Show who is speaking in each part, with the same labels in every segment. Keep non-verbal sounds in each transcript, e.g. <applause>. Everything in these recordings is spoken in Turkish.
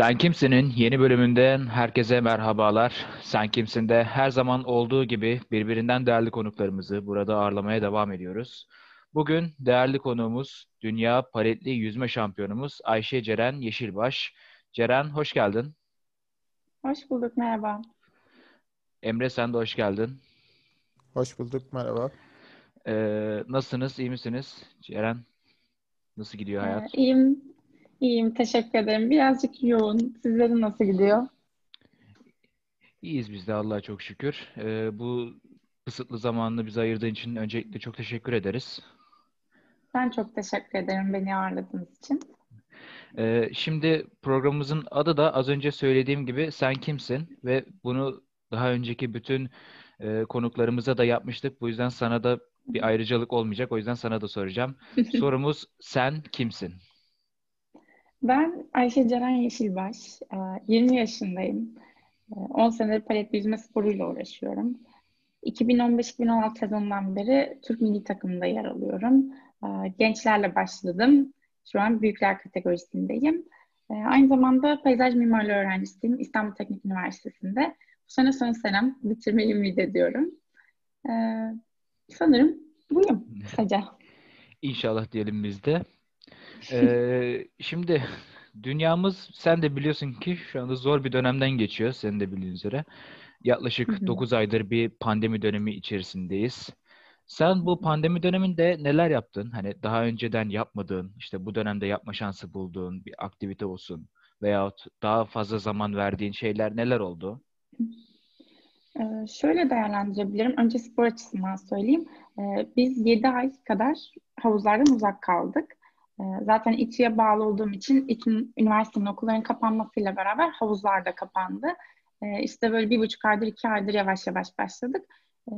Speaker 1: Sen Kimsin'in yeni bölümünden herkese merhabalar. Sen Kimsin'de her zaman olduğu gibi birbirinden değerli konuklarımızı burada ağırlamaya devam ediyoruz. Bugün değerli konuğumuz Dünya Paletli Yüzme Şampiyonumuz Ayşe Ceren Yeşilbaş. Ceren hoş geldin.
Speaker 2: Hoş bulduk, merhaba.
Speaker 1: Emre sen de hoş geldin.
Speaker 3: Hoş bulduk, merhaba.
Speaker 1: Ee, nasılsınız, iyi misiniz? Ceren, nasıl gidiyor hayat?
Speaker 2: Ee, iyiyim, iyiyim. Teşekkür ederim. Birazcık yoğun. Sizlerin nasıl gidiyor?
Speaker 1: İyiyiz biz de Allah'a çok şükür. Ee, bu kısıtlı zamanını bize ayırdığın için öncelikle çok teşekkür ederiz.
Speaker 2: Ben çok teşekkür ederim beni ağırladığınız için.
Speaker 1: Ee, şimdi programımızın adı da az önce söylediğim gibi Sen Kimsin? Ve bunu daha önceki bütün e, konuklarımıza da yapmıştık. Bu yüzden sana da bir ayrıcalık olmayacak. O yüzden sana da soracağım. <laughs> Sorumuz Sen Kimsin?
Speaker 2: Ben Ayşe Ceren Yeşilbaş. Ee, 20 yaşındayım. Ee, 10 senedir palet yüzme sporuyla uğraşıyorum. 2015-2016 sezonundan beri Türk milli takımında yer alıyorum. Ee, Gençlerle başladım. Şu an büyükler kategorisindeyim. Aynı zamanda peyzaj mimarlığı öğrencisiyim İstanbul Teknik Üniversitesi'nde. Bu sene son senem bitirmeyi ümit ediyorum. Sanırım buyum kısaca.
Speaker 1: İnşallah diyelim biz de. Ee, şimdi dünyamız sen de biliyorsun ki şu anda zor bir dönemden geçiyor. Senin de bildiğin üzere. Yaklaşık
Speaker 2: Hı hı.
Speaker 1: 9 aydır bir pandemi dönemi içerisindeyiz. Sen bu pandemi döneminde neler yaptın? Hani daha önceden yapmadığın, işte bu dönemde yapma şansı bulduğun bir aktivite olsun veyahut daha fazla zaman verdiğin şeyler neler oldu?
Speaker 2: Ee, şöyle değerlendirebilirim. Önce spor açısından söyleyeyim. Ee, biz 7 ay kadar havuzlardan uzak kaldık. Ee, zaten İTÜ'ye bağlı olduğum için İTÜ üniversitenin okulların kapanmasıyla beraber havuzlar da kapandı. Ee, işte böyle bir buçuk aydır, iki aydır yavaş yavaş başladık. Ee,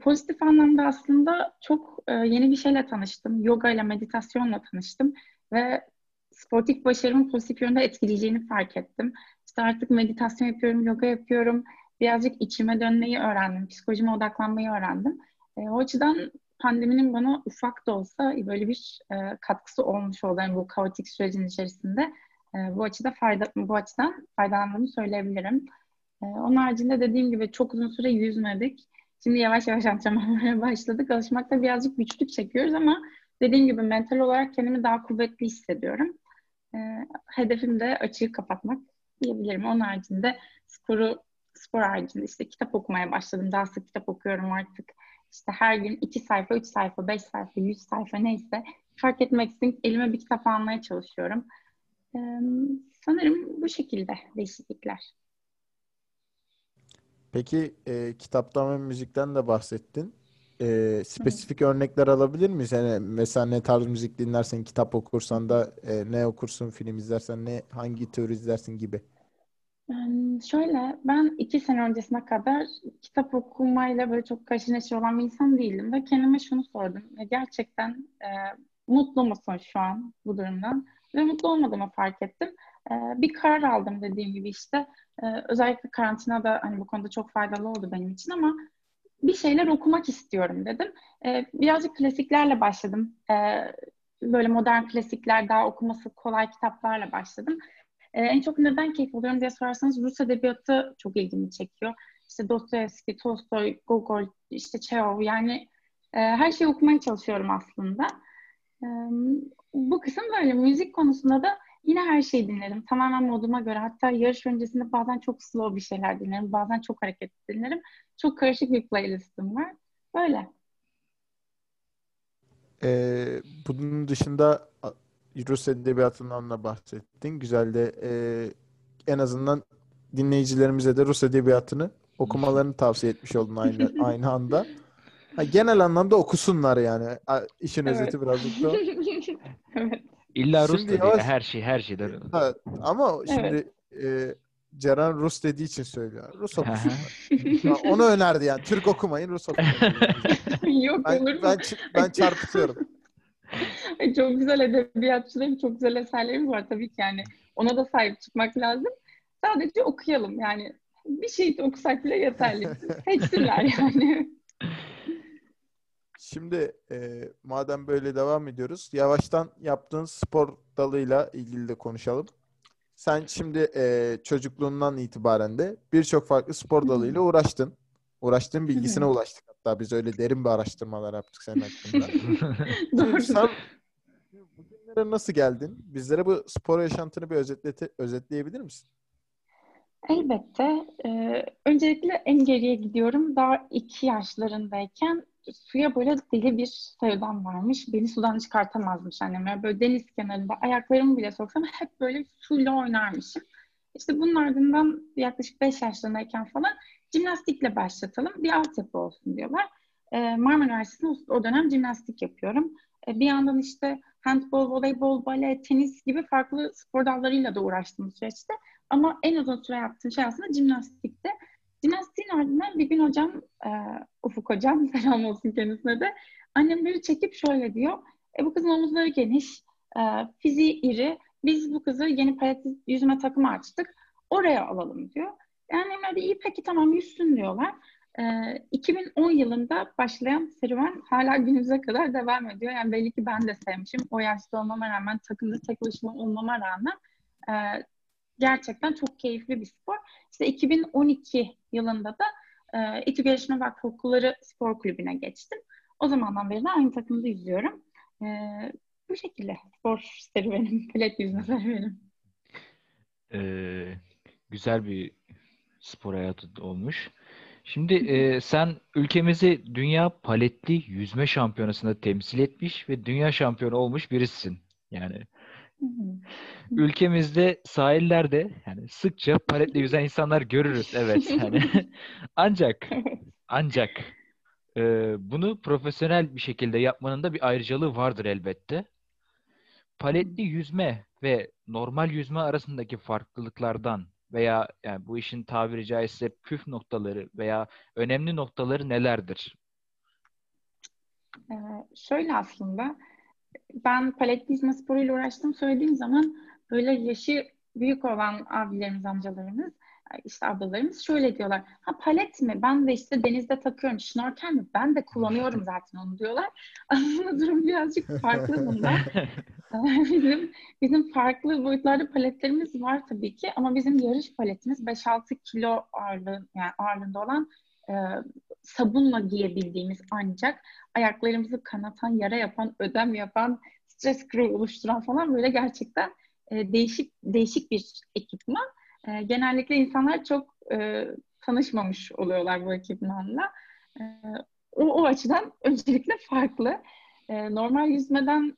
Speaker 2: pozitif anlamda aslında çok e, yeni bir şeyle tanıştım. Yoga ile meditasyonla tanıştım ve sportif başarımın pozitif yönde etkileyeceğini fark ettim. İşte artık meditasyon yapıyorum, yoga yapıyorum. Birazcık içime dönmeyi öğrendim. Psikolojime odaklanmayı öğrendim. O açıdan pandeminin bana ufak da olsa böyle bir e, katkısı olmuş oldu. Yani bu kaotik sürecin içerisinde. E, bu açıda fayda, bu açıdan faydalandığımı söyleyebilirim. E, onun haricinde dediğim gibi çok uzun süre yüzmedik. Şimdi yavaş yavaş <laughs> antrenmanlara başladık. Alışmakta birazcık güçlük çekiyoruz ama dediğim gibi mental olarak kendimi daha kuvvetli hissediyorum. E, hedefim de açığı kapatmak diyebilirim. Onun haricinde sporu spor haricinde işte kitap okumaya başladım. Daha sık kitap okuyorum artık. İşte her gün iki sayfa, üç sayfa, beş sayfa, yüz sayfa neyse fark etmeksizin elime bir kitap almaya çalışıyorum. Ee, sanırım bu şekilde değişiklikler.
Speaker 3: Peki e, kitaptan ve müzikten de bahsettin. E, spesifik örnekler alabilir miyiz? Yani mesela ne tarz müzik dinlersen, kitap okursan da e, ne okursun, film izlersen ne, hangi tür izlersin gibi.
Speaker 2: Şöyle, ben iki sene öncesine kadar kitap okumayla böyle çok neşir olan bir insan değildim ve kendime şunu sordum. Ya gerçekten e, mutlu musun şu an bu durumdan? Ve mutlu olmadığımı fark ettim. E, bir karar aldım dediğim gibi işte. E, özellikle karantina da hani bu konuda çok faydalı oldu benim için ama bir şeyler okumak istiyorum dedim. E, birazcık klasiklerle başladım. E, böyle modern klasikler, daha okuması kolay kitaplarla başladım. Ee, en çok neden keyif alıyorum diye sorarsanız Rus edebiyatı çok ilgimi çekiyor. İşte Dostoyevski, Tolstoy, Gogol, işte Çehov yani e, her şeyi okumaya çalışıyorum aslında. E, bu kısım böyle. Müzik konusunda da yine her şeyi dinlerim. Tamamen moduma göre. Hatta yarış öncesinde bazen çok slow bir şeyler dinlerim. Bazen çok hareketli dinlerim. Çok karışık bir playlistim var. Böyle.
Speaker 3: E, bunun dışında Rus edebiyatından da bahsettin. Güzel de e, en azından dinleyicilerimize de Rus edebiyatını okumalarını tavsiye etmiş oldun aynı <laughs> aynı anda. Ha, genel anlamda okusunlar yani. İşin
Speaker 2: Evet.
Speaker 3: özeti birazcık da o. <laughs>
Speaker 2: evet.
Speaker 1: İlla Rus
Speaker 3: Şimdi yavaş-
Speaker 1: her şey, her şeyden.
Speaker 3: Ha, ama
Speaker 2: Evet.
Speaker 3: şimdi e, Ceren Rus dediği için söylüyor. Rus okusunlar. Ha, Onu önerdi yani. Türk okumayın, Rus okumayın. <laughs>
Speaker 2: Yok
Speaker 3: Ben,
Speaker 2: olur mu?
Speaker 3: ben, ben çarpıtıyorum.
Speaker 2: Çok güzel edebiyatçılarım, çok güzel eserlerimiz var tabii ki yani. Ona da sahip çıkmak lazım. Sadece okuyalım yani. Bir şey okusak bile yeterli. <laughs> Seçsinler yani.
Speaker 3: Şimdi e, madem böyle devam ediyoruz, yavaştan yaptığın spor dalıyla ilgili de konuşalım. sen şimdi e, çocukluğundan itibaren de birçok farklı spor dalıyla uğraştın. Uğraştığın bilgisine ulaştık hatta. Biz öyle derin bir araştırmalar yaptık senin hakkında. <laughs> <laughs>
Speaker 2: Doğru.
Speaker 3: sen bugünlere nasıl geldin? Bizlere bu spor yaşantını bir özetlete, özetleyebilir misin?
Speaker 2: Elbette. Ee, öncelikle en geriye gidiyorum. Daha iki yaşlarındayken suya böyle deli bir sevdam varmış. Beni sudan çıkartamazmış annem. Yani böyle deniz kenarında ayaklarımı bile soksam hep böyle suyla oynarmışım. İşte bunun ardından yaklaşık 5 yaşlarındayken falan jimnastikle başlatalım. Bir altyapı olsun diyorlar. Ee, Marmara Üniversitesi'nde o dönem jimnastik yapıyorum. Ee, bir yandan işte handbol, voleybol, bale, tenis gibi farklı spor dallarıyla da uğraştım süreçte. Ama en uzun süre yaptığım şey aslında jimnastikti. Jimnastiğin ardından bir gün hocam, e, Ufuk hocam, <laughs> selam olsun kendisine de, annem beni çekip şöyle diyor, e, bu kızın omuzları geniş, e, fiziği iri, biz bu kızı yeni palet yüzme takımı açtık, oraya alalım diyor. Yani annemler de iyi peki tamam yüzsün diyorlar. E, 2010 yılında başlayan serüven hala günümüze kadar devam ediyor. Yani belli ki ben de sevmişim. O yaşta olmama rağmen, takımda tek başıma olmama rağmen e, gerçekten çok keyifli bir spor. İşte 2012 yılında da e, İTÜ Gelişme Vakfı Okulları Spor Kulübü'ne geçtim. O zamandan beri de aynı takımda yüzüyorum. E, bu şekilde spor serüvenim, palet yüzme serüvenim.
Speaker 1: Ee, güzel bir spor hayatı olmuş. Şimdi e, sen ülkemizi Dünya Paletli Yüzme Şampiyonası'nda temsil etmiş ve dünya şampiyonu olmuş birisin. Yani ülkemizde sahillerde yani sıkça paletle yüzen insanlar görürüz. Evet. Yani <laughs> ancak ancak e, bunu profesyonel bir şekilde yapmanın da bir ayrıcalığı vardır elbette. Paletli yüzme ve normal yüzme arasındaki farklılıklardan veya yani bu işin tabiri caizse püf noktaları veya önemli noktaları nelerdir?
Speaker 2: Ee, şöyle aslında ben paletli yüzme sporuyla uğraştığım söylediğim zaman böyle yaşı büyük olan abilerimiz, amcalarımız, işte ablalarımız şöyle diyorlar. Ha palet mi? Ben de işte denizde takıyorum. Şnorkel mi? Ben de kullanıyorum zaten onu diyorlar. <laughs> Aslında durum birazcık farklı bunda. <laughs> <laughs> bizim bizim farklı boyutlarda paletlerimiz var tabii ki ama bizim yarış paletimiz 5-6 kilo ağırlığı yani ağırlığında olan e, sabunla giyebildiğimiz ancak ayaklarımızı kanatan, yara yapan, ödem yapan, stres kırığı oluşturan falan böyle gerçekten e, değişik değişik bir ekipman. E, genellikle insanlar çok e, tanışmamış oluyorlar bu ekipmanla. E, o, o açıdan <laughs> öncelikle farklı. E, normal yüzmeden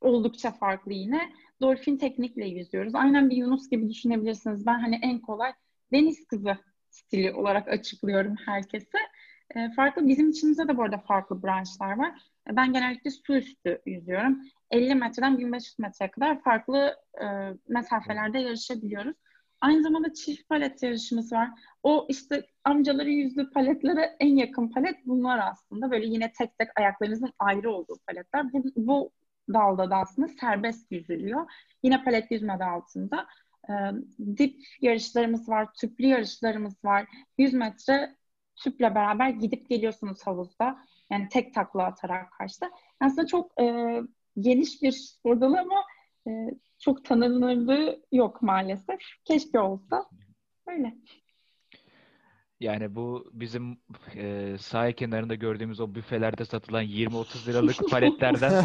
Speaker 2: oldukça farklı yine. Dolfin teknikle yüzüyoruz. Aynen bir Yunus gibi düşünebilirsiniz. Ben hani en kolay deniz kızı stili olarak açıklıyorum herkese. E, farklı bizim içimizde de bu arada farklı branşlar var. E, ben genellikle su üstü yüzüyorum. 50 metreden 1500 metreye kadar farklı e, mesafelerde yarışabiliyoruz. Aynı zamanda çift palet yarışımız var. O işte amcaları yüzdüğü paletlere en yakın palet bunlar aslında. Böyle yine tek tek ayaklarınızın ayrı olduğu paletler. Bu, bu dalda da aslında serbest yüzülüyor. Yine palet yüzme de altında. E, dip yarışlarımız var, tüplü yarışlarımız var. 100 metre tüple beraber gidip geliyorsunuz havuzda. Yani tek takla atarak karşıda. Aslında çok e, geniş bir spor dalı ama e, çok tanınırlığı yok maalesef. Keşke olsa. Öyle.
Speaker 1: Yani bu bizim e, sahil kenarında gördüğümüz o büfelerde satılan 20-30 liralık <laughs> paletlerden <laughs>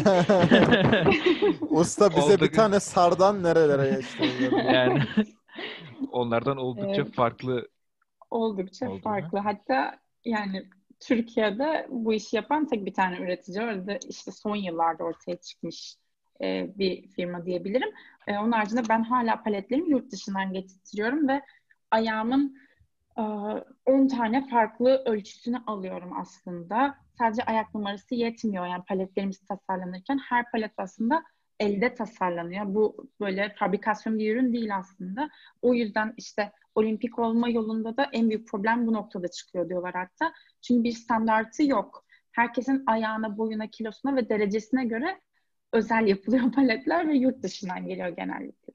Speaker 3: Usta bize
Speaker 1: Olduk-
Speaker 3: bir tane sardan nerelere <laughs> geçti?
Speaker 1: yani onlardan oldukça
Speaker 2: Evet.
Speaker 1: farklı
Speaker 2: Oldukça
Speaker 1: Oldu,
Speaker 2: farklı. Hatta yani Türkiye'de bu işi yapan tek bir tane üretici var. O da işte son yıllarda ortaya çıkmış e, bir firma diyebilirim. E, onun haricinde ben hala paletlerimi yurt dışından getirtiyorum ve ayağımın e, 10 tane farklı ölçüsünü alıyorum aslında. Sadece ayak numarası yetmiyor. Yani paletlerimiz tasarlanırken her palet aslında elde tasarlanıyor. Bu böyle fabrikasyon bir ürün değil aslında. O yüzden işte olimpik olma yolunda da en büyük problem bu noktada çıkıyor diyorlar hatta. Çünkü bir standartı yok. Herkesin ayağına, boyuna, kilosuna ve derecesine göre özel yapılıyor <laughs> paletler ve yurt dışından geliyor genellikle.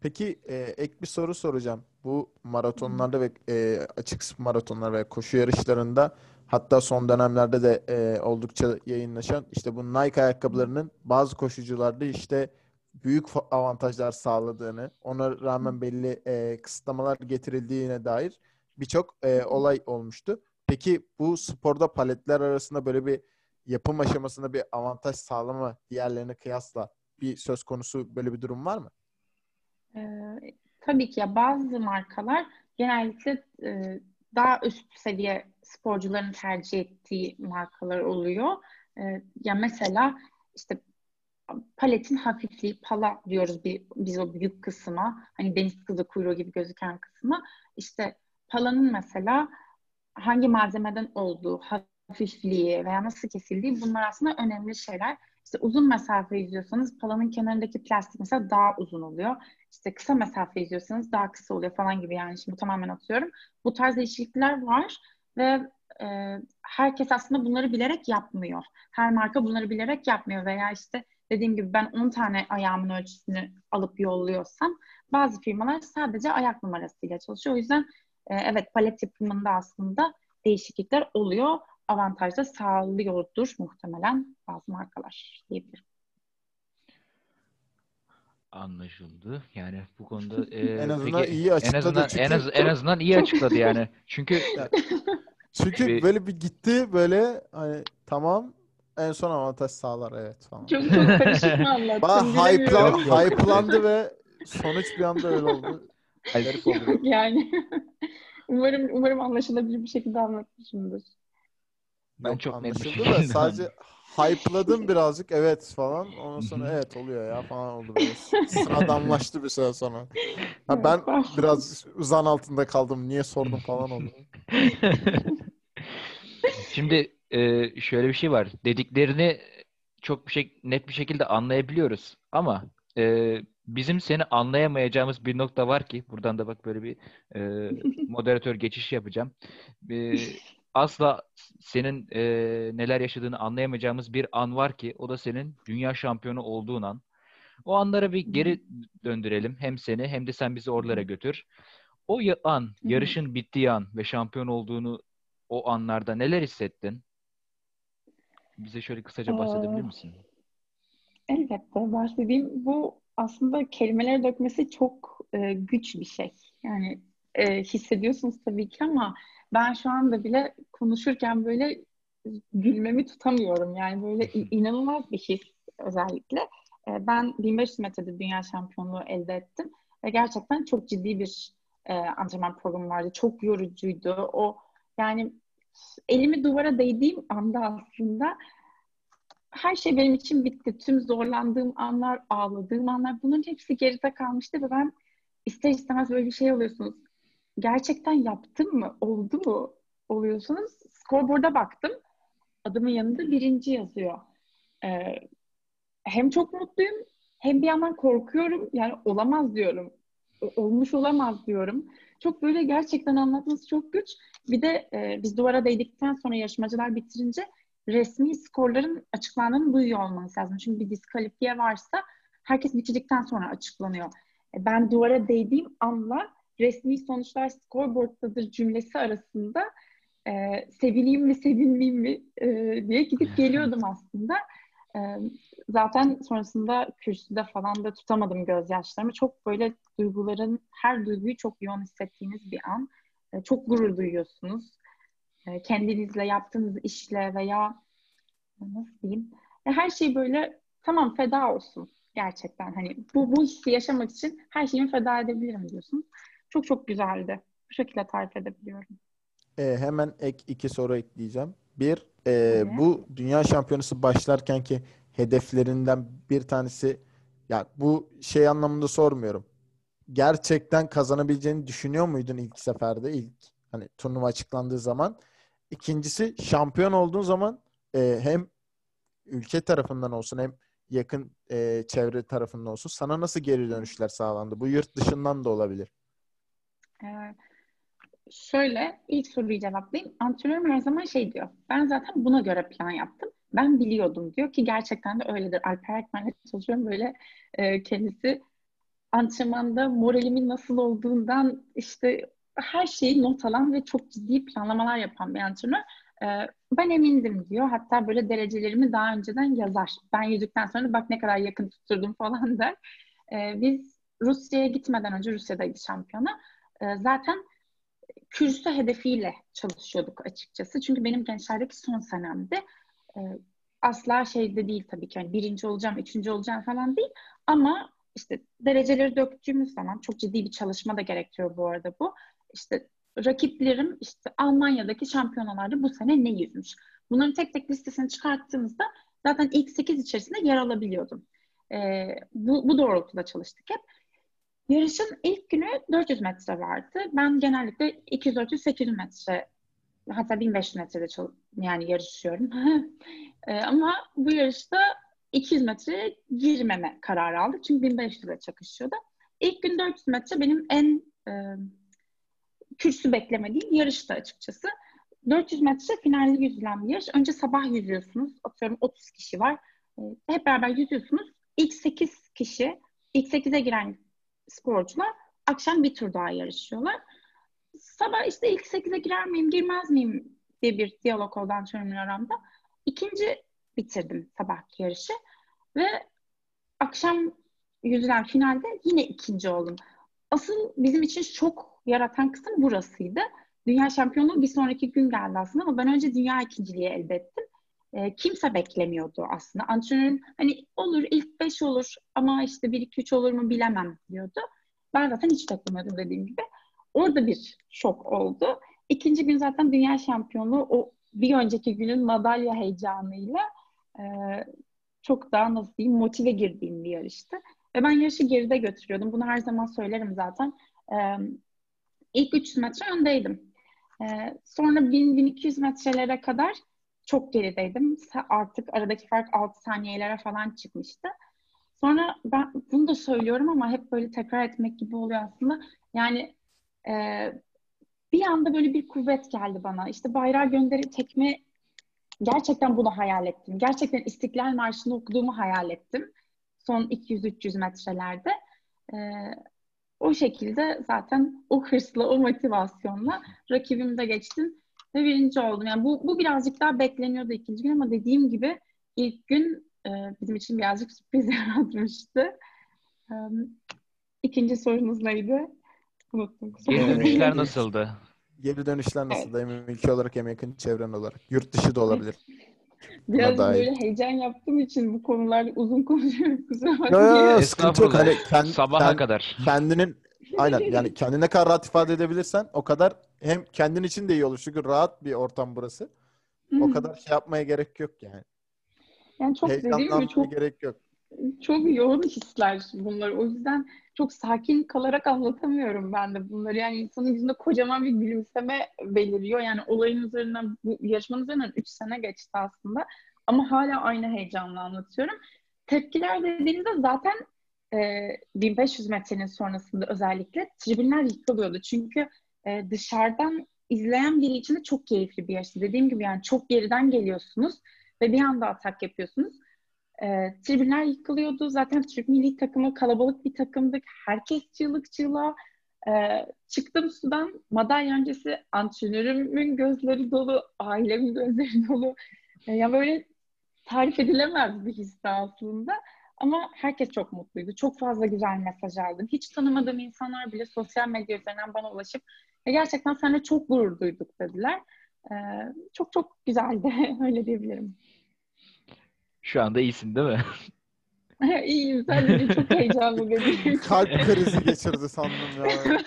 Speaker 3: Peki e, ek bir soru soracağım. Bu maratonlarda ve e, açık maratonlar ve koşu yarışlarında hatta son dönemlerde de e, oldukça yayınlaşan işte bu Nike ayakkabılarının bazı koşucularda işte büyük avantajlar sağladığını, ona rağmen belli e, kısıtlamalar getirildiğine dair birçok e, olay olmuştu. Peki bu sporda paletler arasında böyle bir yapım aşamasında bir avantaj sağlama diğerlerine kıyasla bir söz konusu böyle bir durum var mı?
Speaker 2: Ee, tabii ki ya bazı markalar genellikle e, daha üst seviye sporcuların tercih ettiği markalar oluyor. E, ya mesela işte paletin hafifliği, pala diyoruz bir, biz o büyük kısma. Hani deniz kızı kuyruğu gibi gözüken kısma. İşte palanın mesela hangi malzemeden olduğu, hafifliği veya nasıl kesildiği bunlar aslında önemli şeyler. İşte uzun mesafe izliyorsanız palanın kenarındaki plastik mesela daha uzun oluyor. İşte kısa mesafe izliyorsanız daha kısa oluyor falan gibi yani şimdi tamamen atıyorum. Bu tarz değişiklikler var ve e, herkes aslında bunları bilerek yapmıyor. Her marka bunları bilerek yapmıyor veya işte dediğim gibi ben 10 tane ayağımın ölçüsünü alıp yolluyorsam bazı firmalar sadece ayak numarasıyla çalışıyor. O yüzden e, evet palet yapımında aslında değişiklikler oluyor. Avantaj da sağlıyordur muhtemelen bazı markalar diyebilirim.
Speaker 1: Anlaşıldı. Yani bu konuda <laughs> e,
Speaker 3: en azından
Speaker 1: peki,
Speaker 3: iyi açıkladı.
Speaker 1: En azından,
Speaker 3: çünkü...
Speaker 1: en, az, en azından iyi açıkladı yani. <laughs> Çünkü
Speaker 3: çünkü
Speaker 1: bir...
Speaker 3: böyle bir gitti böyle hani tamam en son avantaj sağlar evet falan.
Speaker 2: Çok çok karışık anlattın
Speaker 3: hype'lan, hype'landı ve sonuç bir anda öyle oldu.
Speaker 2: Garip oldu. <laughs> yani umarım umarım anlaşılabilir bir şekilde anlatmışımdır.
Speaker 1: Ben Yok, çok net bir
Speaker 3: şekilde <laughs> sadece hype'ladım <laughs> birazcık evet falan. Ondan sonra evet oluyor ya falan oldu böyle. Sıradanlaştı bir süre sonra. Ha, ben biraz uzan altında kaldım. Niye sordum <laughs> falan oldu.
Speaker 1: Şimdi e, şöyle bir şey var. Dediklerini çok bir şey net bir şekilde anlayabiliyoruz. Ama e, bizim seni anlayamayacağımız bir nokta var ki buradan da bak böyle bir e, moderatör geçiş yapacağım. E, asla senin e, neler yaşadığını anlayamayacağımız bir an var ki o da senin dünya şampiyonu olduğun an. O anlara bir geri döndürelim. Hem seni hem de sen bizi oralara götür. O an, yarışın bittiği an ve şampiyon olduğunu o anlarda neler hissettin? Bize şöyle kısaca bahsedebilir misin?
Speaker 2: Elbette bahsedeyim. Bu aslında kelimelere dökmesi çok e, güç bir şey. Yani e, hissediyorsunuz tabii ki ama ben şu anda bile konuşurken böyle gülmemi tutamıyorum. Yani böyle inanılmaz bir his özellikle. E, ben 1500 metrede dünya şampiyonluğu elde ettim. Ve gerçekten çok ciddi bir e, antrenman programı vardı. Çok yorucuydu. O yani elimi duvara değdiğim anda aslında her şey benim için bitti. Tüm zorlandığım anlar, ağladığım anlar bunun hepsi geride kalmıştı ve ben ister istemez böyle bir şey oluyorsunuz. Gerçekten yaptım mı? Oldu mu? Oluyorsunuz. Scoreboard'a baktım. Adımın yanında birinci yazıyor. Ee, hem çok mutluyum hem bir yandan korkuyorum. Yani olamaz diyorum. Olmuş olamaz diyorum. Çok böyle gerçekten anlatması çok güç. Bir de e, biz duvara değdikten sonra yarışmacılar bitirince resmi skorların açıklandığını duyuyor olmanız lazım. Çünkü bir diskalifiye varsa herkes bitirdikten sonra açıklanıyor. E, ben duvara değdiğim anla resmi sonuçlar scoreboard'dadır cümlesi arasında e, sevineyim mi sevinmeyeyim mi e, diye gidip <laughs> geliyordum aslında. E, zaten sonrasında kürsüde falan da tutamadım gözyaşlarımı. Çok böyle duyguların, her duyguyu çok yoğun hissettiğiniz bir an. E, çok gurur duyuyorsunuz. E, kendinizle yaptığınız işle veya nasıl diyeyim her şey böyle tamam feda olsun gerçekten hani bu bu hissi yaşamak için her şeyimi feda edebilirim diyorsun. Çok çok güzeldi. Bu şekilde tarif edebiliyorum.
Speaker 3: E, hemen ek iki soru ekleyeceğim. Bir, e, evet. bu dünya şampiyonası başlarken ki hedeflerinden bir tanesi ya bu şey anlamında sormuyorum. Gerçekten kazanabileceğini düşünüyor muydun ilk seferde ilk hani turnuva açıklandığı zaman? İkincisi şampiyon olduğun zaman e, hem ülke tarafından olsun hem yakın e, çevre tarafından olsun sana nasıl geri dönüşler sağlandı? Bu yurt dışından da olabilir.
Speaker 2: Ee, şöyle ilk soruyu cevaplayayım. Antrenörüm her zaman şey diyor. Ben zaten buna göre plan yaptım. Ben biliyordum diyor ki gerçekten de öyledir. Alper Ekmen'le çalışıyorum böyle e, kendisi antrenmanda moralimin nasıl olduğundan işte her şeyi not alan ve çok ciddi planlamalar yapan bir antrenör. Ee, ben emindim diyor. Hatta böyle derecelerimi daha önceden yazar. Ben yüzükten sonra bak ne kadar yakın tutturdum falan der. Ee, biz Rusya'ya gitmeden önce Rusya'daydı şampiyona. Ee, zaten kürsü hedefiyle çalışıyorduk açıkçası. Çünkü benim gençlerdeki son senemdi. Ee, asla şeyde değil tabii ki. Yani birinci olacağım, üçüncü olacağım falan değil. Ama işte dereceleri döktüğümüz zaman çok ciddi bir çalışma da gerektiriyor bu arada bu. İşte rakiplerim işte Almanya'daki şampiyonalarda bu sene ne yüzmüş. Bunların tek tek listesini çıkarttığımızda zaten ilk 8 içerisinde yer alabiliyordum. Ee, bu, bu doğrultuda çalıştık hep. Yarışın ilk günü 400 metre vardı. Ben genellikle 200, 400, 800 metre hatta 1500 metrede yani yarışıyorum. <laughs> ee, ama bu yarışta 200 metreye girmeme kararı aldık. Çünkü 1500'e çakışıyordu. İlk gün 400 metre benim en e, kürsü beklemediğim yarıştı açıkçası. 400 metre finalde yüzülen bir yarış. Önce sabah yüzüyorsunuz. Atıyorum 30 kişi var. E, hep beraber yüzüyorsunuz. İlk 8 kişi, ilk 8'e giren sporcular akşam bir tur daha yarışıyorlar. Sabah işte ilk 8'e girer miyim, girmez miyim diye bir diyalog oldu antrenörümle aramda. İkinci bitirdim sabahki yarışı ve akşam yüzülen finalde yine ikinci oldum. Asıl bizim için şok yaratan kısım burasıydı. Dünya şampiyonluğu bir sonraki gün geldi aslında ama ben önce dünya ikinciliği elde ettim. E, kimse beklemiyordu aslında. Antrenörüm hani olur ilk beş olur ama işte bir iki üç olur mu bilemem diyordu. Ben zaten hiç beklemiyordum dediğim gibi. Orada bir şok oldu. İkinci gün zaten dünya şampiyonluğu o bir önceki günün madalya heyecanıyla e, çok daha nasıl diyeyim motive girdiğim bir yarıştı. Ve ben yarışı geride götürüyordum. Bunu her zaman söylerim zaten. E, ilk 300 metre öndeydim. E, sonra 1000-1200 metrelere kadar çok gerideydim. Artık aradaki fark 6 saniyelere falan çıkmıştı. Sonra ben bunu da söylüyorum ama hep böyle tekrar etmek gibi oluyor aslında. Yani e, bir anda böyle bir kuvvet geldi bana. İşte bayrağı gönderip tekme gerçekten bunu hayal ettim. Gerçekten İstiklal Marşı'nı okuduğumu hayal ettim. Son 200-300 metrelerde. Ee, o şekilde zaten o hırsla, o motivasyonla rakibimde geçtim ve birinci oldum. Yani bu, bu birazcık daha bekleniyordu ikinci gün ama dediğim gibi ilk gün e, bizim için birazcık sürpriz <laughs> yaratmıştı. E, ikinci sorunuz neydi?
Speaker 1: Unuttum. Geri dönüşler nasıldı?
Speaker 3: Geri dönüşler nasıldı? Evet. Hem ülke olarak hem yakın çevren olarak. Yurt dışı da olabilir. <laughs>
Speaker 2: Biraz böyle heyecan yaptığım için bu konularda uzun konuşuyorum. Kusura
Speaker 3: bakmayın. Yok sıkıntı yok. Hani
Speaker 1: kend, Sabaha kend, kadar.
Speaker 3: Kendinin aynen <laughs> yani kendine ne kadar rahat ifade edebilirsen o kadar hem kendin için de iyi olur. Çünkü rahat bir ortam burası. O kadar şey yapmaya gerek yok yani.
Speaker 2: Yani çok dediğim gibi çok
Speaker 3: gerek yok.
Speaker 2: Çok yoğun hisler bunlar. O yüzden çok sakin kalarak anlatamıyorum ben de bunları. Yani insanın yüzünde kocaman bir gülümseme beliriyor. Yani olayın üzerinden, bu yarışmanın üzerinden 3 sene geçti aslında. Ama hala aynı heyecanla anlatıyorum. Tepkiler dediğinizde zaten e, 1500 metrenin sonrasında özellikle tribünler yıkılıyordu. Çünkü e, dışarıdan izleyen biri için de çok keyifli bir yarıştı. Dediğim gibi yani çok geriden geliyorsunuz ve bir anda atak yapıyorsunuz. E, tribünler yıkılıyordu. Zaten Türk milli takımı kalabalık bir takımdık. Herkes çığlık çığlığa. E, çıktım sudan madalya öncesi antrenörümün gözleri dolu, ailemin gözleri <laughs> dolu. E, ya böyle tarif edilemez bir histi aslında. Ama herkes çok mutluydu. Çok fazla güzel mesaj aldım. Hiç tanımadığım insanlar bile sosyal medya üzerinden bana ulaşıp e, gerçekten seninle çok gurur duyduk dediler. Ee, çok çok güzeldi. <laughs> Öyle diyebilirim.
Speaker 1: Şu anda iyisin değil mi? <laughs> <laughs>
Speaker 2: İyiyim. Sen de çok heyecanlı benim.
Speaker 3: Kalp krizi geçirdi sandım ya.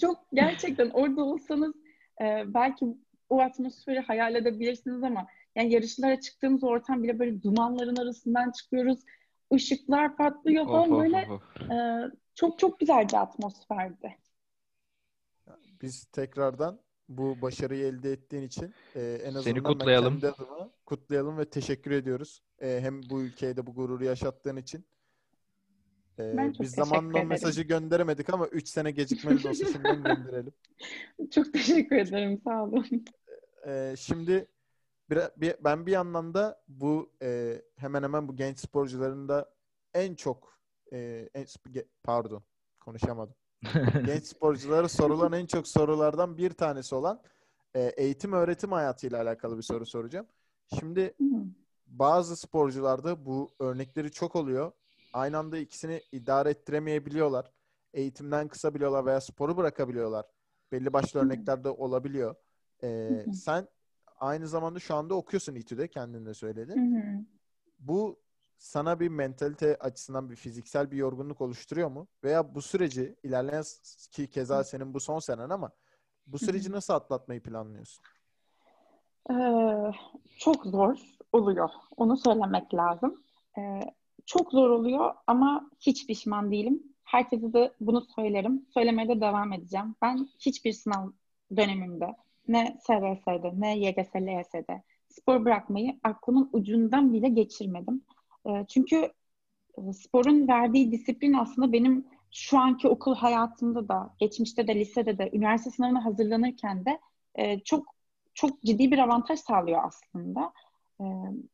Speaker 2: çok gerçekten orada olsanız e, belki o atmosferi hayal edebilirsiniz ama yani yarışlara çıktığımız ortam bile böyle dumanların arasından çıkıyoruz. Işıklar patlıyor falan oh, böyle oh, oh. E, çok çok güzel bir atmosferdi.
Speaker 3: Biz tekrardan bu başarıyı elde ettiğin için e, en azından
Speaker 1: Seni kutlayalım.
Speaker 3: ben adıma kutlayalım ve teşekkür ediyoruz. E, hem bu ülkeye bu gururu yaşattığın için. E, ben çok biz zamanla mesajı gönderemedik ama 3 sene gecikmeli de olsa <laughs> şimdiden gönderelim.
Speaker 2: Çok teşekkür ederim. Sağ olun.
Speaker 3: E, şimdi bir, bir, ben bir yandan da bu e, hemen hemen bu genç sporcuların da en çok e, en, pardon konuşamadım <laughs> genç sporculara sorulan en çok sorulardan bir tanesi olan e, eğitim öğretim hayatıyla alakalı bir soru soracağım. Şimdi bazı sporcularda bu örnekleri çok oluyor. Aynı anda ikisini idare ettiremeyebiliyorlar. Eğitimden kısabiliyorlar veya sporu bırakabiliyorlar. Belli başlı örnekler de olabiliyor. Ee, sen aynı zamanda şu anda okuyorsun İTÜ'de kendin de söyledin. Bu sana bir mentalite açısından bir fiziksel bir yorgunluk oluşturuyor mu? Veya bu süreci ilerleyen ki keza senin bu son senen ama bu süreci nasıl atlatmayı planlıyorsun?
Speaker 2: Ee, çok zor oluyor. Onu söylemek lazım. Ee, çok zor oluyor ama hiç pişman değilim. Herkese de bunu söylerim. Söylemeye de devam edeceğim. Ben hiçbir sınav dönemimde ne SVS'de ne YGS, LYS'de spor bırakmayı aklımın ucundan bile geçirmedim. Ee, çünkü e, sporun verdiği disiplin aslında benim şu anki okul hayatımda da, geçmişte de, lisede de, üniversite sınavına hazırlanırken de e, çok çok ciddi bir avantaj sağlıyor aslında. Ee,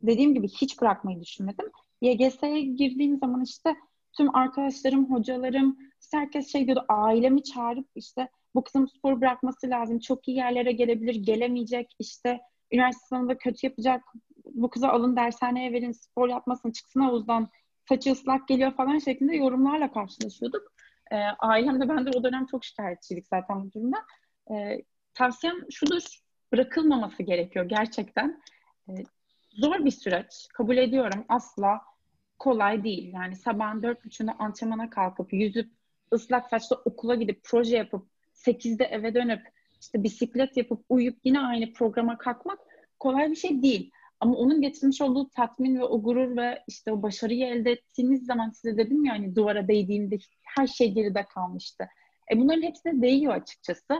Speaker 2: dediğim gibi hiç bırakmayı düşünmedim. YGS'ye girdiğim zaman işte tüm arkadaşlarım, hocalarım, işte herkes şey diyordu, ailemi çağırıp işte bu kızın spor bırakması lazım, çok iyi yerlere gelebilir, gelemeyecek, işte üniversite sınavında kötü yapacak, bu kıza alın dershaneye verin, spor yapmasın, çıksın havuzdan, saçı ıslak geliyor falan şeklinde yorumlarla karşılaşıyorduk. E, ailem de ben de o dönem çok şikayetçiydik zaten bu durumda. E, tavsiyem şudur, bırakılmaması gerekiyor gerçekten. E, zor bir süreç, kabul ediyorum. Asla kolay değil. Yani sabahın dört buçuğunda antrenmana kalkıp, yüzüp, ıslak saçla okula gidip, proje yapıp, sekizde eve dönüp, işte bisiklet yapıp, uyuyup yine aynı programa kalkmak kolay bir şey değil. Ama onun getirmiş olduğu tatmin ve o gurur ve işte o başarıyı elde ettiğiniz zaman size dedim ya hani duvara değdiğinde her şey geride kalmıştı. E bunların hepsine değiyor açıkçası.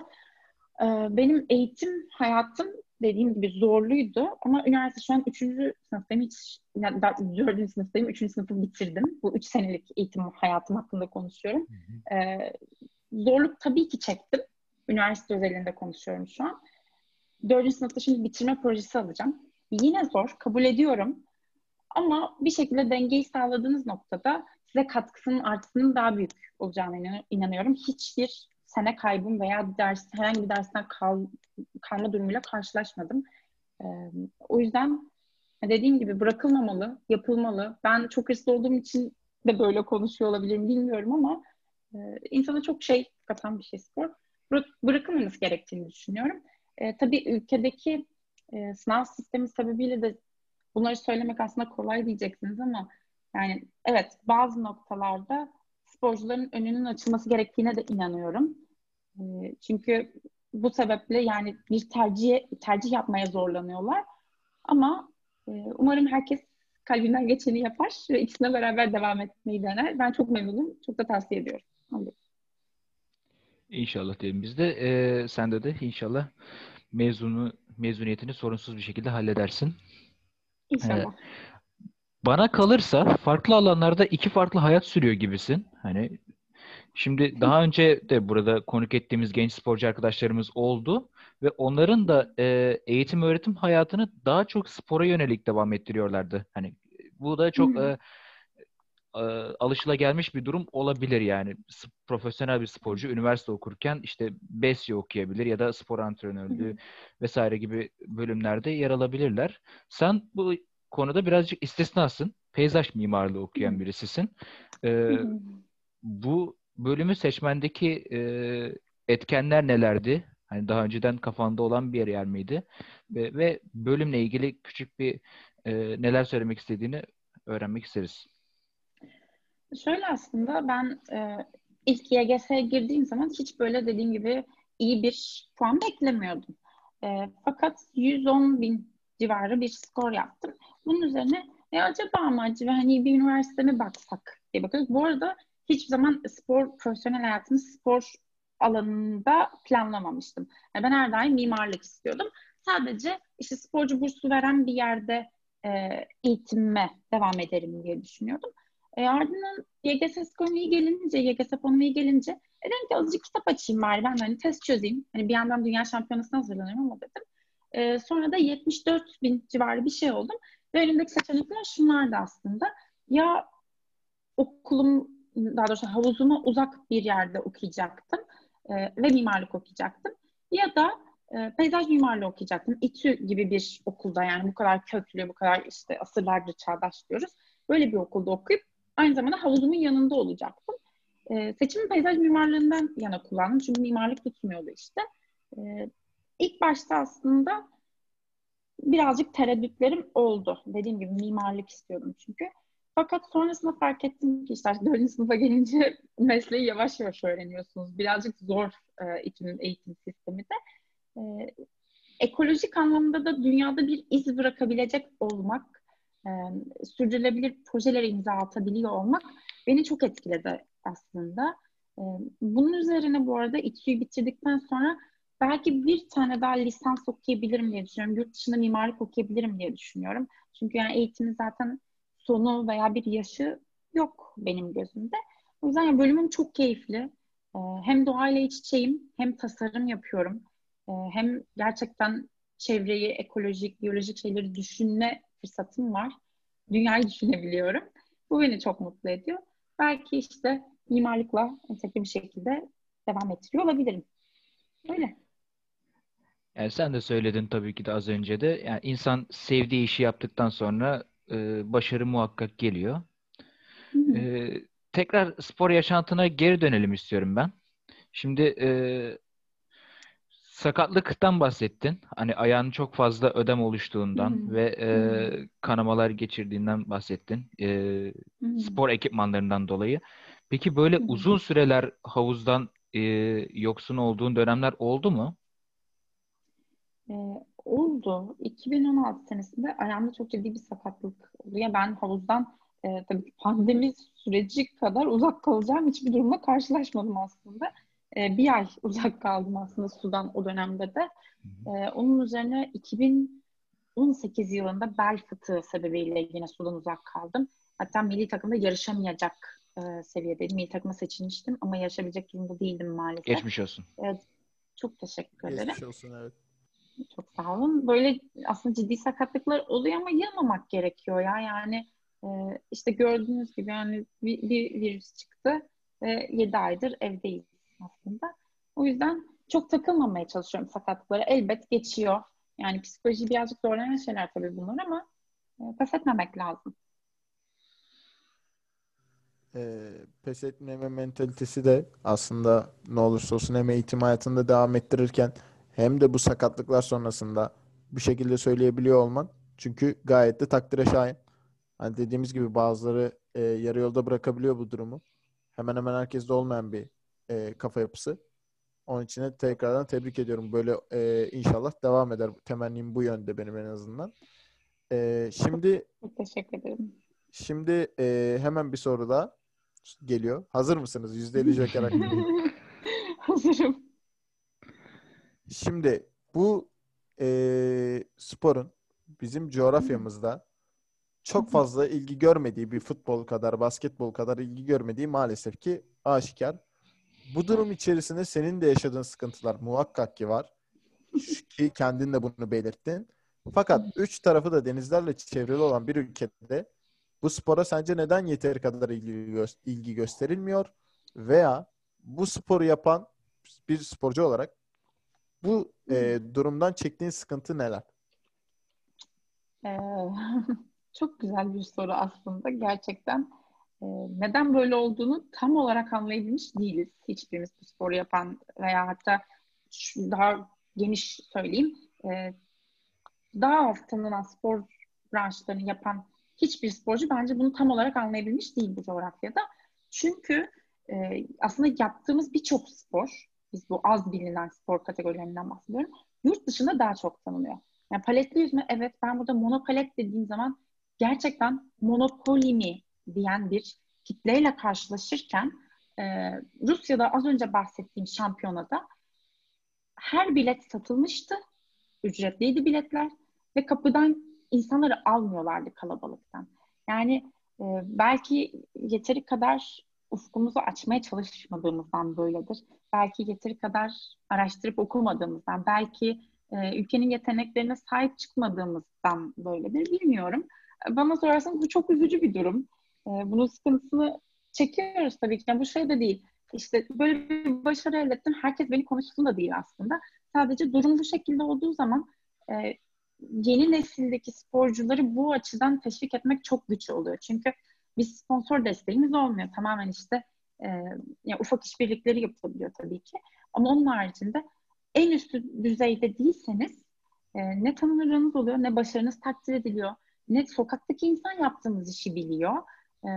Speaker 2: Ee, benim eğitim hayatım dediğim gibi zorluydu ama üniversite şu an 3. sınıftayım hiç yani 4. sınıftayım 3. sınıfı bitirdim. Bu 3 senelik eğitim hayatım hakkında konuşuyorum. Hı hı. Ee, zorluk tabii ki çektim. Üniversite özelinde konuşuyorum şu an. 4. sınıfta şimdi bitirme projesi alacağım. Yine zor, kabul ediyorum. Ama bir şekilde dengeyi sağladığınız noktada size katkısının artısının daha büyük olacağını inanıyorum. Hiçbir sene kaybım veya ders herhangi bir dersten kal, kalma durumuyla karşılaşmadım. O yüzden dediğim gibi bırakılmamalı, yapılmalı. Ben çok hırslı olduğum için de böyle konuşuyor olabilirim bilmiyorum ama insana çok şey katan bir şey spor. Bırakılmaması gerektiğini düşünüyorum. E, tabii ülkedeki e, sınav sistemi sebebiyle de bunları söylemek aslında kolay diyeceksiniz ama yani evet bazı noktalarda sporcuların önünün açılması gerektiğine de inanıyorum. Çünkü bu sebeple yani bir tercih tercih yapmaya zorlanıyorlar. Ama umarım herkes kalbinden geçeni yapar ve ikisine beraber devam etmeyi dener. Ben çok memnunum. Çok da tavsiye ediyorum. Hadi.
Speaker 1: İnşallah diyelim biz de. E, sende de inşallah mezunu mezuniyetini sorunsuz bir şekilde halledersin.
Speaker 2: İnşallah. Ee,
Speaker 1: bana kalırsa farklı alanlarda iki farklı hayat sürüyor gibisin. Hani şimdi daha önce de burada konuk ettiğimiz genç sporcu arkadaşlarımız oldu ve onların da e, eğitim öğretim hayatını daha çok spora yönelik devam ettiriyorlardı. Hani bu da çok e, e, alışılagelmiş bir durum olabilir yani. Profesyonel bir sporcu üniversite okurken işte BESYO okuyabilir ya da spor antrenörlüğü vesaire gibi bölümlerde yer alabilirler. Sen bu konuda birazcık istisnasın. Peyzaj mimarlığı okuyan birisisin. Ee, bu bölümü seçmendeki e, etkenler nelerdi? Hani daha önceden kafanda olan bir yer miydi? Ve, ve bölümle ilgili küçük bir e, neler söylemek istediğini öğrenmek isteriz.
Speaker 2: Şöyle aslında ben e, ilk YGS'ye girdiğim zaman hiç böyle dediğim gibi iyi bir puan beklemiyordum. E, fakat 110 bin civarı bir skor yaptım. Bunun üzerine e, acaba ama acaba hani bir üniversite mi baksak diye bakıyoruz. Bu arada hiçbir zaman spor, profesyonel hayatımı spor alanında planlamamıştım. Yani ben her daim mimarlık istiyordum. Sadece işte sporcu bursu veren bir yerde e, eğitimime devam ederim diye düşünüyordum. E, ardından YGS konuyu gelince, YGS konuyu gelince e, dedim ki azıcık kitap açayım bari ben hani test çözeyim. Hani bir yandan dünya şampiyonasına hazırlanıyorum ama dedim. E, sonra da 74 bin civarı bir şey oldum. Ve elimdeki seçenekler şunlardı aslında. Ya okulum, daha doğrusu havuzuma uzak bir yerde okuyacaktım. E, ve mimarlık okuyacaktım. Ya da e, peyzaj mimarlığı okuyacaktım. İTÜ gibi bir okulda yani bu kadar köklü, bu kadar işte asırlardır çağdaş diyoruz. Böyle bir okulda okuyup aynı zamanda havuzumun yanında olacaktım. E, seçimi peyzaj mimarlığından yana kullandım. Çünkü mimarlık tutmuyordu işte. E, ilk başta aslında birazcık tereddütlerim oldu. Dediğim gibi mimarlık istiyordum çünkü. Fakat sonrasında fark ettim ki işte dördüncü sınıfa gelince <laughs> mesleği yavaş yavaş öğreniyorsunuz. Birazcık zor e, İTÜ'nün eğitim sistemi de. E, ekolojik anlamda da dünyada bir iz bırakabilecek olmak, e, sürdürülebilir projelere imza atabiliyor olmak beni çok etkiledi aslında. E, bunun üzerine bu arada İTÜ'yü bitirdikten sonra belki bir tane daha lisans okuyabilirim diye düşünüyorum. Yurt dışında mimarlık okuyabilirim diye düşünüyorum. Çünkü yani eğitimin zaten sonu veya bir yaşı yok benim gözümde. O yüzden bölümüm çok keyifli. Ee, hem doğayla iç içeyim, hem tasarım yapıyorum. Ee, hem gerçekten çevreyi, ekolojik, biyolojik şeyleri düşünme fırsatım var. Dünyayı <laughs> düşünebiliyorum. Bu beni çok mutlu ediyor. Belki işte mimarlıkla entegre bir şekilde devam ettiriyor olabilirim. Öyle.
Speaker 1: Yani sen de söyledin tabii ki de az önce de. Yani insan sevdiği işi yaptıktan sonra e, başarı muhakkak geliyor. E, tekrar spor yaşantına geri dönelim istiyorum ben. Şimdi e, sakatlıktan bahsettin. Hani ayağın çok fazla ödem oluştuğundan
Speaker 2: Hı hı.
Speaker 1: ve e, kanamalar geçirdiğinden bahsettin. E, spor ekipmanlarından dolayı. Peki böyle
Speaker 2: Hı hı.
Speaker 1: uzun süreler havuzdan e, yoksun olduğun dönemler oldu mu?
Speaker 2: Ee, oldu. 2016 senesinde ayağımda çok ciddi bir sakatlık oldu. Ya ben havuzdan e, tabii ki pandemi süreci kadar uzak kalacağım hiçbir durumla karşılaşmadım aslında. E, bir ay <laughs> uzak kaldım aslında sudan o dönemde de. E, onun üzerine 2018 yılında bel fıtığı sebebiyle yine sudan uzak kaldım. Hatta milli takımda yarışamayacak e, seviyedeydim. Milli takıma seçilmiştim ama yarışabilecek durumda değildim maalesef.
Speaker 1: Geçmiş olsun.
Speaker 2: Evet, çok teşekkür ederim.
Speaker 3: Geçmiş olsun evet.
Speaker 2: Çok sağ olun. Böyle aslında ciddi sakatlıklar oluyor ama yılmamak gerekiyor ya. Yani e, işte gördüğünüz gibi yani bir, bir virüs çıktı ve 7 aydır evdeyiz aslında. O yüzden çok takılmamaya çalışıyorum sakatlıklara. Elbet geçiyor. Yani psikoloji birazcık zorlayan şeyler tabii bunlar ama e, pes etmemek lazım.
Speaker 3: e, pes etmeme mentalitesi de aslında ne olursa olsun hem eğitim hayatında devam ettirirken hem de bu sakatlıklar sonrasında bu şekilde söyleyebiliyor olman çünkü gayet de takdire şayan. Hani dediğimiz gibi bazıları e, yarı yolda bırakabiliyor bu durumu. Hemen hemen herkeste olmayan bir e, kafa yapısı. Onun için de tekrardan tebrik ediyorum. Böyle e, inşallah devam eder. Temennim bu yönde benim en azından. E, şimdi
Speaker 2: Çok teşekkür ederim.
Speaker 3: Şimdi e, hemen bir soru daha geliyor. Hazır mısınız? %50 joker <laughs> hakkı.
Speaker 2: Hazırım.
Speaker 3: Şimdi bu e, sporun bizim coğrafyamızda çok fazla ilgi görmediği bir futbol kadar, basketbol kadar ilgi görmediği maalesef ki aşikar. Bu durum içerisinde senin de yaşadığın sıkıntılar muhakkak ki var. Ki kendin de bunu belirttin. Fakat üç tarafı da denizlerle çevrili olan bir ülkede bu spora sence neden yeteri kadar ilgi, gö- ilgi gösterilmiyor? Veya bu sporu yapan bir sporcu olarak bu e, durumdan çektiğin sıkıntı neler?
Speaker 2: Ee, <laughs> çok güzel bir soru aslında gerçekten. Ee, neden böyle olduğunu tam olarak anlayabilmiş değiliz. Hiçbirimiz bu sporu yapan veya hatta şu daha geniş söyleyeyim. Ee, daha az spor branşlarını yapan hiçbir sporcu bence bunu tam olarak anlayabilmiş değil bu coğrafyada. Çünkü e, aslında yaptığımız birçok spor, biz bu az bilinen spor kategorilerinden bahsediyorum, yurt dışında daha çok tanınıyor. Yani paletli yüzme evet ben burada monopalet dediğim zaman gerçekten monopoli mi diyen bir kitleyle karşılaşırken e, Rusya'da az önce bahsettiğim şampiyonada her bilet satılmıştı. Ücretliydi biletler ve kapıdan insanları almıyorlardı kalabalıktan. Yani e, belki yeteri kadar ufkumuzu açmaya çalışmadığımızdan böyledir. Belki yeteri kadar araştırıp okumadığımızdan, belki e, ülkenin yeteneklerine sahip çıkmadığımızdan böyledir. Bilmiyorum. Bana sorarsanız bu çok üzücü bir durum. E, bunun sıkıntısını çekiyoruz tabii ki. Yani bu şey de değil. işte böyle bir başarı elde ettim. Herkes beni konuşsun da değil aslında. Sadece durum bu şekilde olduğu zaman e, yeni nesildeki sporcuları bu açıdan teşvik etmek çok güç oluyor. Çünkü bir sponsor desteğimiz olmuyor. Tamamen işte e, yani ufak işbirlikleri yapılabiliyor tabii ki. Ama onun haricinde en üst düzeyde değilseniz e, ne tanınırlığınız oluyor, ne başarınız takdir ediliyor, ne sokaktaki insan yaptığınız işi biliyor. E,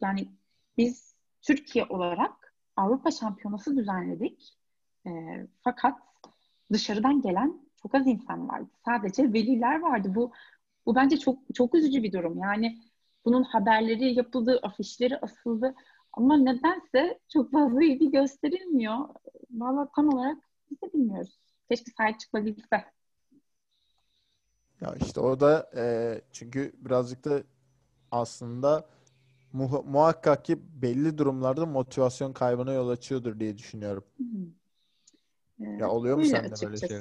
Speaker 2: yani biz Türkiye olarak Avrupa Şampiyonası düzenledik. E, fakat dışarıdan gelen çok az insan vardı. Sadece veliler vardı. Bu bu bence çok çok üzücü bir durum. Yani bunun haberleri yapıldı, afişleri asıldı. Ama nedense çok fazla ilgi gösterilmiyor. Valla tam olarak biz de bilmiyoruz. Keşke sahip çıkabilse.
Speaker 3: Ya işte o da e, çünkü birazcık da aslında mu- muhakkak ki belli durumlarda motivasyon kaybına yol açıyordur diye düşünüyorum.
Speaker 2: Ee,
Speaker 3: Ya oluyor mu sende böyle şey?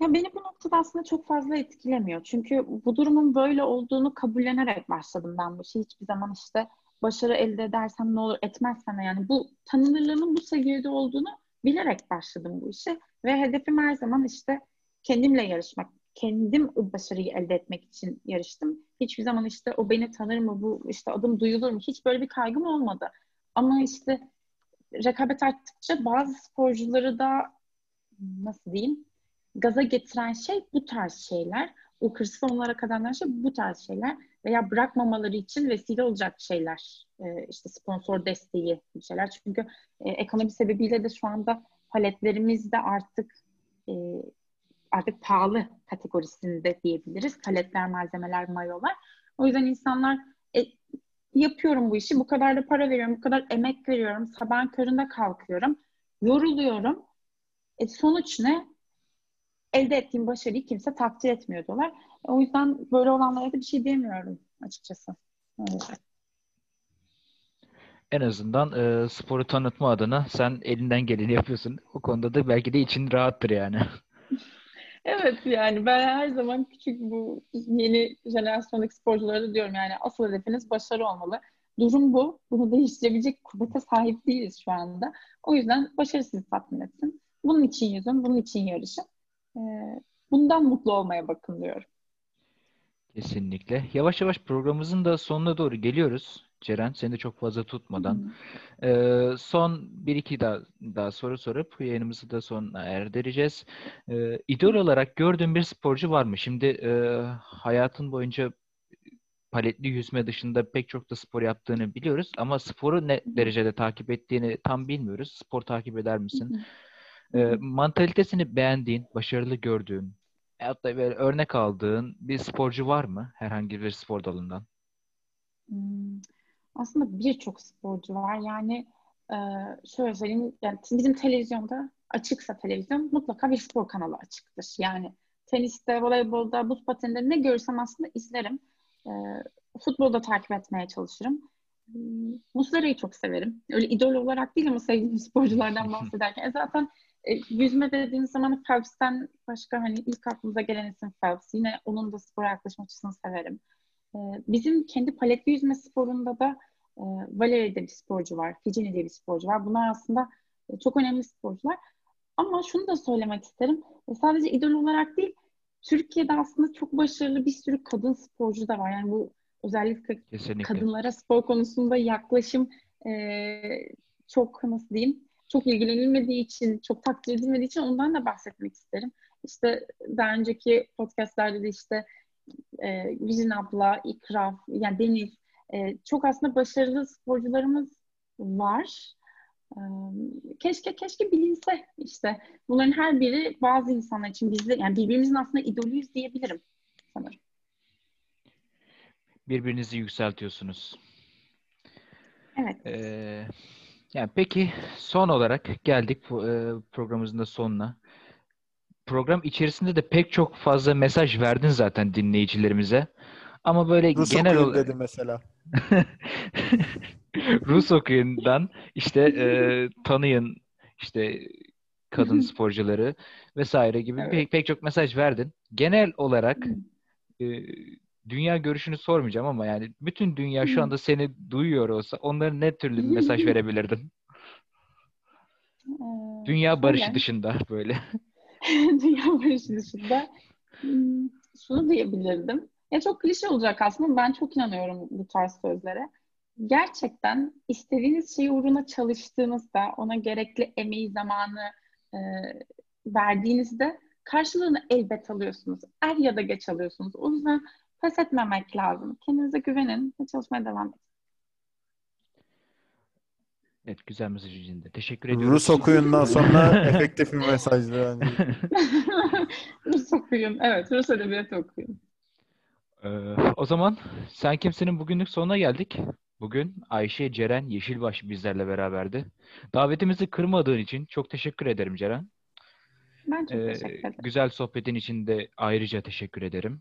Speaker 2: Ya beni bu noktada aslında çok fazla etkilemiyor. Çünkü bu durumun böyle olduğunu kabullenerek başladım ben bu işe. Hiçbir zaman işte başarı elde edersem ne olur, etmezsem yani bu tanınırlığının bu seviyede olduğunu bilerek başladım bu işe. Ve hedefim her zaman işte kendimle yarışmak. Kendim o başarıyı elde etmek için yarıştım. Hiçbir zaman işte o beni tanır mı, bu işte adım duyulur mu? Hiç böyle bir kaygım olmadı. Ama işte rekabet arttıkça bazı sporcuları da nasıl diyeyim gaza getiren şey bu tarz şeyler. O hırsı onlara kazandıran şey bu tarz şeyler. Veya bırakmamaları için vesile olacak şeyler. Ee, işte sponsor desteği bir şeyler. Çünkü e, ekonomi sebebiyle de şu anda paletlerimiz de artık e, artık pahalı kategorisinde diyebiliriz. Paletler, malzemeler, mayolar. O yüzden insanlar e, yapıyorum bu işi, bu kadar da para veriyorum, bu kadar emek veriyorum, sabahın köründe kalkıyorum, yoruluyorum. E, sonuç ne? Elde ettiğim başarıyı kimse takdir etmiyor diyorlar. O yüzden böyle olanlara da bir şey diyemiyorum açıkçası. Evet.
Speaker 1: En azından e, sporu tanıtma adına sen elinden geleni yapıyorsun. O konuda da belki de için rahattır yani. <laughs>
Speaker 2: Evet yani ben her zaman küçük bu yeni jenerasyondaki sporculara da diyorum yani asıl hedefiniz başarı olmalı. Durum bu. Bunu değiştirebilecek kuvvete sahip değiliz şu anda. O yüzden başarı sizi tatmin etsin. Bunun için yüzün, bunun için yarışın. Ee, bundan mutlu olmaya bakın diyorum.
Speaker 1: Kesinlikle. Yavaş yavaş programımızın da sonuna doğru geliyoruz. Ceren, seni de çok fazla tutmadan. Ee, son bir iki daha, daha soru sorup yayınımızı da sonuna erdireceğiz. Ee, idol olarak gördüğün bir sporcu var mı? Şimdi e, hayatın boyunca paletli yüzme dışında pek çok da spor yaptığını biliyoruz ama sporu ne derecede takip ettiğini tam bilmiyoruz. Spor takip eder misin? Ee, mantalitesini beğendiğin, başarılı gördüğün, hatta böyle örnek aldığın bir sporcu var mı herhangi bir spor dalından?
Speaker 2: Hmm, aslında birçok sporcu var. Yani e, şöyle söyleyeyim, yani bizim televizyonda açıksa televizyon mutlaka bir spor kanalı açıktır. Yani teniste, voleybolda, buz pateninde ne görürsem aslında izlerim. E, futbolda takip etmeye çalışırım. Hmm, Muslera'yı çok severim. Öyle idol olarak değil ama sevdiğim sporculardan <laughs> bahsederken. E zaten e, yüzme dediğiniz zaman Phelps'ten başka hani ilk aklımıza gelen isim Phelps. Yine onun da spora yaklaşım açısını severim. E, bizim kendi paletli yüzme sporunda da e, Valerie diye bir sporcu var. Ficini diye bir sporcu var. Bunlar aslında e, çok önemli sporcular. Ama şunu da söylemek isterim. E, sadece idol olarak değil, Türkiye'de aslında çok başarılı bir sürü kadın sporcu da var. Yani bu özellikle
Speaker 1: Kesinlikle.
Speaker 2: kadınlara spor konusunda yaklaşım e, çok nasıl diyeyim çok ilgilenilmediği için, çok takdir edilmediği için ondan da bahsetmek isterim. İşte daha önceki podcastlerde de işte e, Vizin abla, İkraf, yani Deniz e, çok aslında başarılı sporcularımız var. E, keşke keşke bilinse işte. Bunların her biri bazı insanlar için bizde yani birbirimizin aslında idolüyüz diyebilirim sanırım.
Speaker 1: Birbirinizi yükseltiyorsunuz.
Speaker 2: Evet.
Speaker 1: Ee, yani peki son olarak geldik e, programımızın da sonuna. Program içerisinde de pek çok fazla mesaj verdin zaten dinleyicilerimize. Ama böyle
Speaker 3: Rus
Speaker 1: genel olarak
Speaker 3: dedi mesela. <laughs>
Speaker 1: Rus okuyundan işte e, tanıyın işte kadın <laughs> sporcuları vesaire gibi
Speaker 2: Evet.
Speaker 1: pek, pek çok mesaj verdin. Genel olarak e, dünya görüşünü sormayacağım ama yani bütün dünya şu anda seni duyuyor olsa onlara ne türlü bir mesaj <laughs> verebilirdin?
Speaker 2: Ee,
Speaker 1: Dünya barışı
Speaker 2: şöyle.
Speaker 1: dışında böyle. <laughs> <laughs>
Speaker 2: Dünya barışı dışında hmm, şunu diyebilirdim. Ya çok klişe olacak aslında. Ben çok inanıyorum bu tarz sözlere. Gerçekten istediğiniz şey uğruna çalıştığınızda, ona gerekli emeği, zamanı e, verdiğinizde karşılığını elbet alıyorsunuz. Er ya da geç alıyorsunuz. O yüzden pes etmemek lazım. Kendinize güvenin ve çalışmaya devam edin.
Speaker 1: Evet güzel mesaj içinde. Teşekkür ediyorum.
Speaker 3: Rus okuyundan sonra <laughs> efektif bir mesajdı bence. <laughs>
Speaker 2: Rus okuyun. Evet, Rus edebiyatı okuyun.
Speaker 1: Ee, o zaman Sen Kimsin'in bugünlük sonuna geldik. Bugün Ayşe Ceren Yeşilbaş bizlerle beraberdi. Davetimizi kırmadığın için çok teşekkür ederim Ceren.
Speaker 2: Ben çok
Speaker 1: Ee,
Speaker 2: teşekkür ederim.
Speaker 1: güzel sohbetin için de ayrıca teşekkür ederim.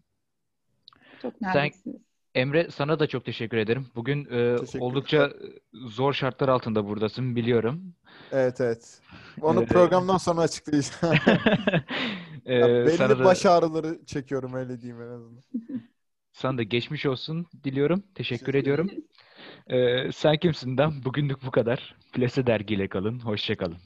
Speaker 2: Çok
Speaker 1: sen-
Speaker 2: naziksiniz.
Speaker 1: Emre sana da çok teşekkür ederim. Bugün e,
Speaker 3: Teşekkür
Speaker 1: oldukça zor şartlar altında buradasın biliyorum.
Speaker 3: Evet evet. Onu
Speaker 1: Ee,
Speaker 3: programdan sonra açıklayacağım.
Speaker 1: Ee, <laughs> <laughs>
Speaker 3: Ya
Speaker 1: sana
Speaker 3: belli
Speaker 1: da,
Speaker 3: baş ağrıları çekiyorum öyle diyeyim en azından. <laughs>
Speaker 1: sana da geçmiş olsun diliyorum. Teşekkür
Speaker 3: Teşekkür
Speaker 1: ediyorum. Ee, sen kimsinden bugünlük bu kadar. Plase dergiyle kalın. Hoşça kalın.